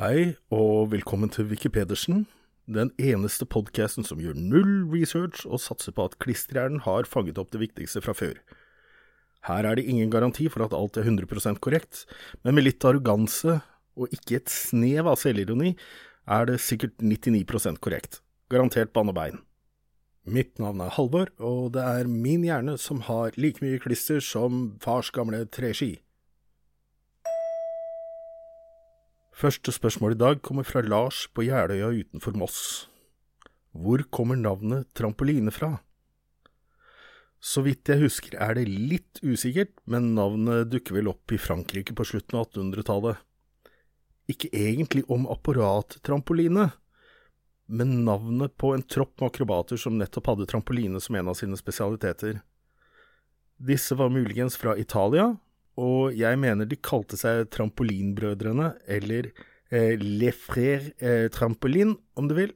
Hei, og velkommen til Wikipedersen, den eneste podkasten som gjør null research og satser på at klisterhjernen har fanget opp det viktigste fra før. Her er det ingen garanti for at alt er 100% korrekt, men med litt arroganse og ikke et snev av selvironi er det sikkert 99% korrekt. Garantert bannebein. Mitt navn er Halvor, og det er min hjerne som har like mye klister som fars gamle treski. Første spørsmål i dag kommer fra Lars på Jeløya utenfor Moss. Hvor kommer navnet trampoline fra? Så vidt jeg husker er det litt usikkert, men navnet dukker vel opp i Frankrike på slutten av 1800-tallet. Ikke egentlig om apparattrampoline, men navnet på en tropp med akrobater som nettopp hadde trampoline som en av sine spesialiteter. Disse var muligens fra Italia, og jeg mener de kalte seg Trampolinbrødrene, eller eh, Le Frère eh, Trampoline, om du vil.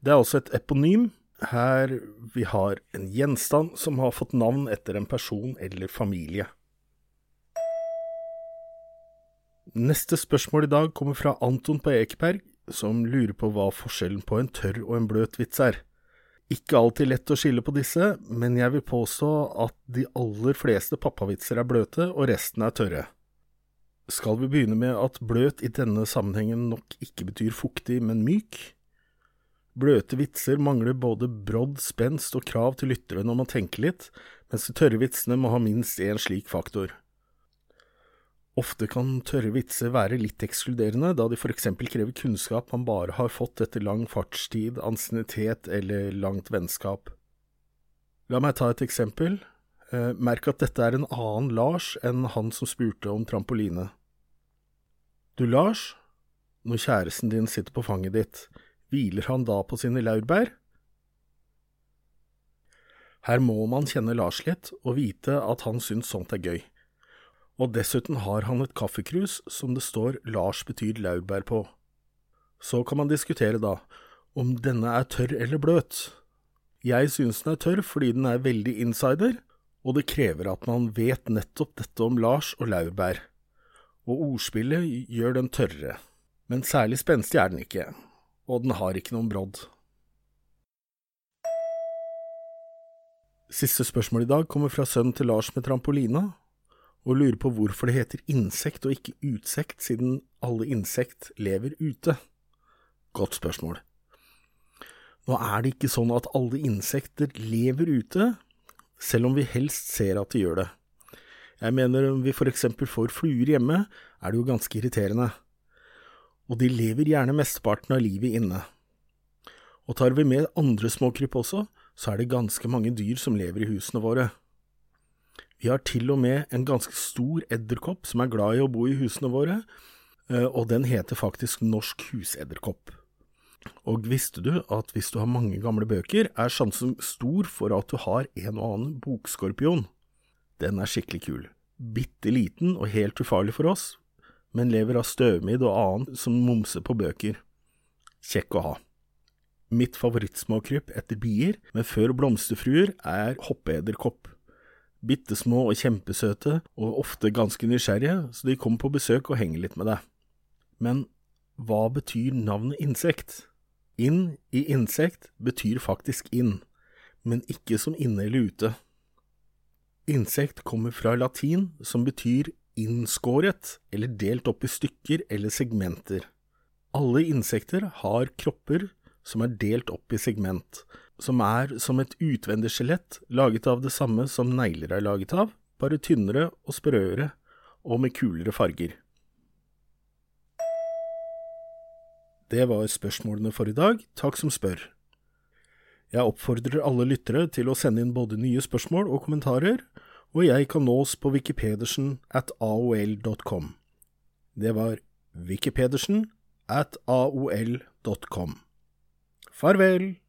Det er også et eponym, her vi har en gjenstand som har fått navn etter en person eller familie. Neste spørsmål i dag kommer fra Anton på Ekeberg, som lurer på hva forskjellen på en tørr og en bløt vits er. Ikke alltid lett å skille på disse, men jeg vil påstå at de aller fleste pappavitser er bløte, og resten er tørre. Skal vi begynne med at bløt i denne sammenhengen nok ikke betyr fuktig, men myk? Bløte vitser mangler både brodd, spenst og krav til lytteren om å tenke litt, mens de tørre vitsene må ha minst én slik faktor. Ofte kan tørre vitser være litt ekskluderende, da de eksempel krever kunnskap man bare har fått etter lang fartstid, ansiennitet eller langt vennskap. La meg ta et eksempel. Eh, merk at dette er en annen Lars enn han som spurte om trampoline. Du, Lars, når kjæresten din sitter på fanget ditt, hviler han da på sine laurbær? Her må man kjenne Lars litt og vite at han syns sånt er gøy. Og dessuten har han et kaffekrus som det står Lars betyr laurbær på. Så kan man diskutere, da, om denne er tørr eller bløt. Jeg synes den er tørr fordi den er veldig insider, og det krever at man vet nettopp dette om Lars og laurbær. Og ordspillet gjør den tørre, men særlig spenstig er den ikke, og den har ikke noen brodd. Siste spørsmål i dag kommer fra sønnen til Lars med trampolina, og lurer på hvorfor det heter insekt og ikke utsekt, siden alle insekt lever ute. Godt spørsmål. Nå er det ikke sånn at alle insekter lever ute, selv om vi helst ser at de gjør det. Jeg mener om vi for eksempel får fluer hjemme, er det jo ganske irriterende og de lever gjerne mesteparten av livet inne. Og tar vi med andre småkryp også, så er det ganske mange dyr som lever i husene våre. Vi har til og med en ganske stor edderkopp som er glad i å bo i husene våre, eh, og den heter faktisk norsk husedderkopp. Og visste du at hvis du har mange gamle bøker, er sjansen stor for at du har en og annen bokskorpion? Den er skikkelig kul. Bitte liten og helt ufarlig for oss, men lever av støvmidd og annet som momser på bøker. Kjekk å ha. Mitt favorittsmåkryp etter bier, men før blomsterfruer, er hoppeederkopp. Bitte små og kjempesøte, og ofte ganske nysgjerrige, så de kommer på besøk og henger litt med deg. Men hva betyr navnet insekt? Inn i insekt betyr faktisk inn, men ikke som inne eller ute. Insekt kommer fra latin, som betyr innskåret eller delt opp i stykker eller segmenter. Alle insekter har kropper som er delt opp i segment, som er som et utvendig skjelett laget av det samme som negler er laget av, bare tynnere og sprøere og med kulere farger. Det var spørsmålene for i dag, takk som spør. Jeg oppfordrer alle lyttere til å sende inn både nye spørsmål og kommentarer, og jeg kan nås på wikipedersen at aol.com. Det var wikipedersen at aol.com. Farvel!